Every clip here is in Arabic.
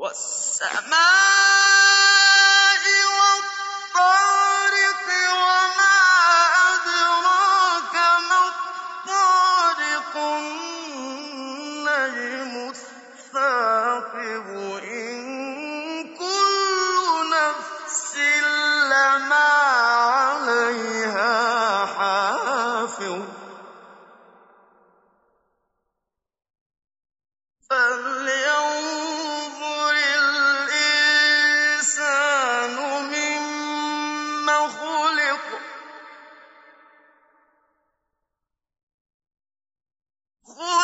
والسماء قل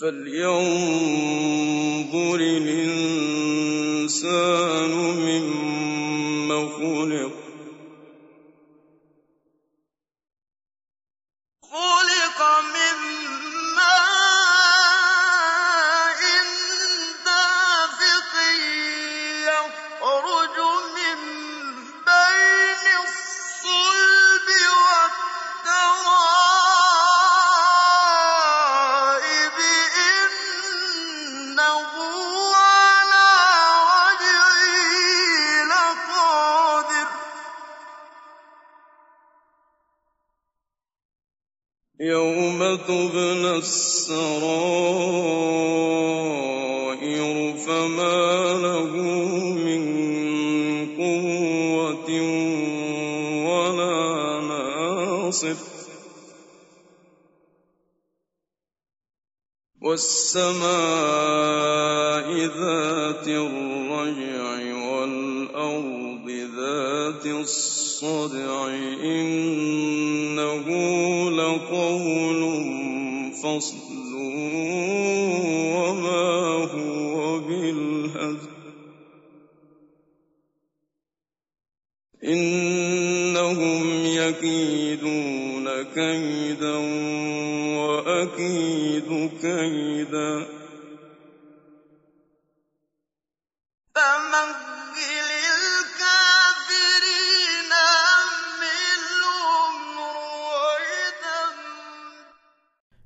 فلينظر الإنسان يوم تبلى السرائر فما له من قوة ولا ناصر. والسماء ذات الرجع والأرض ذات الصدع إنه لقول فصل وما هو بالهزل إنهم يكيدون كيدا وأكيد كيدا. فمهل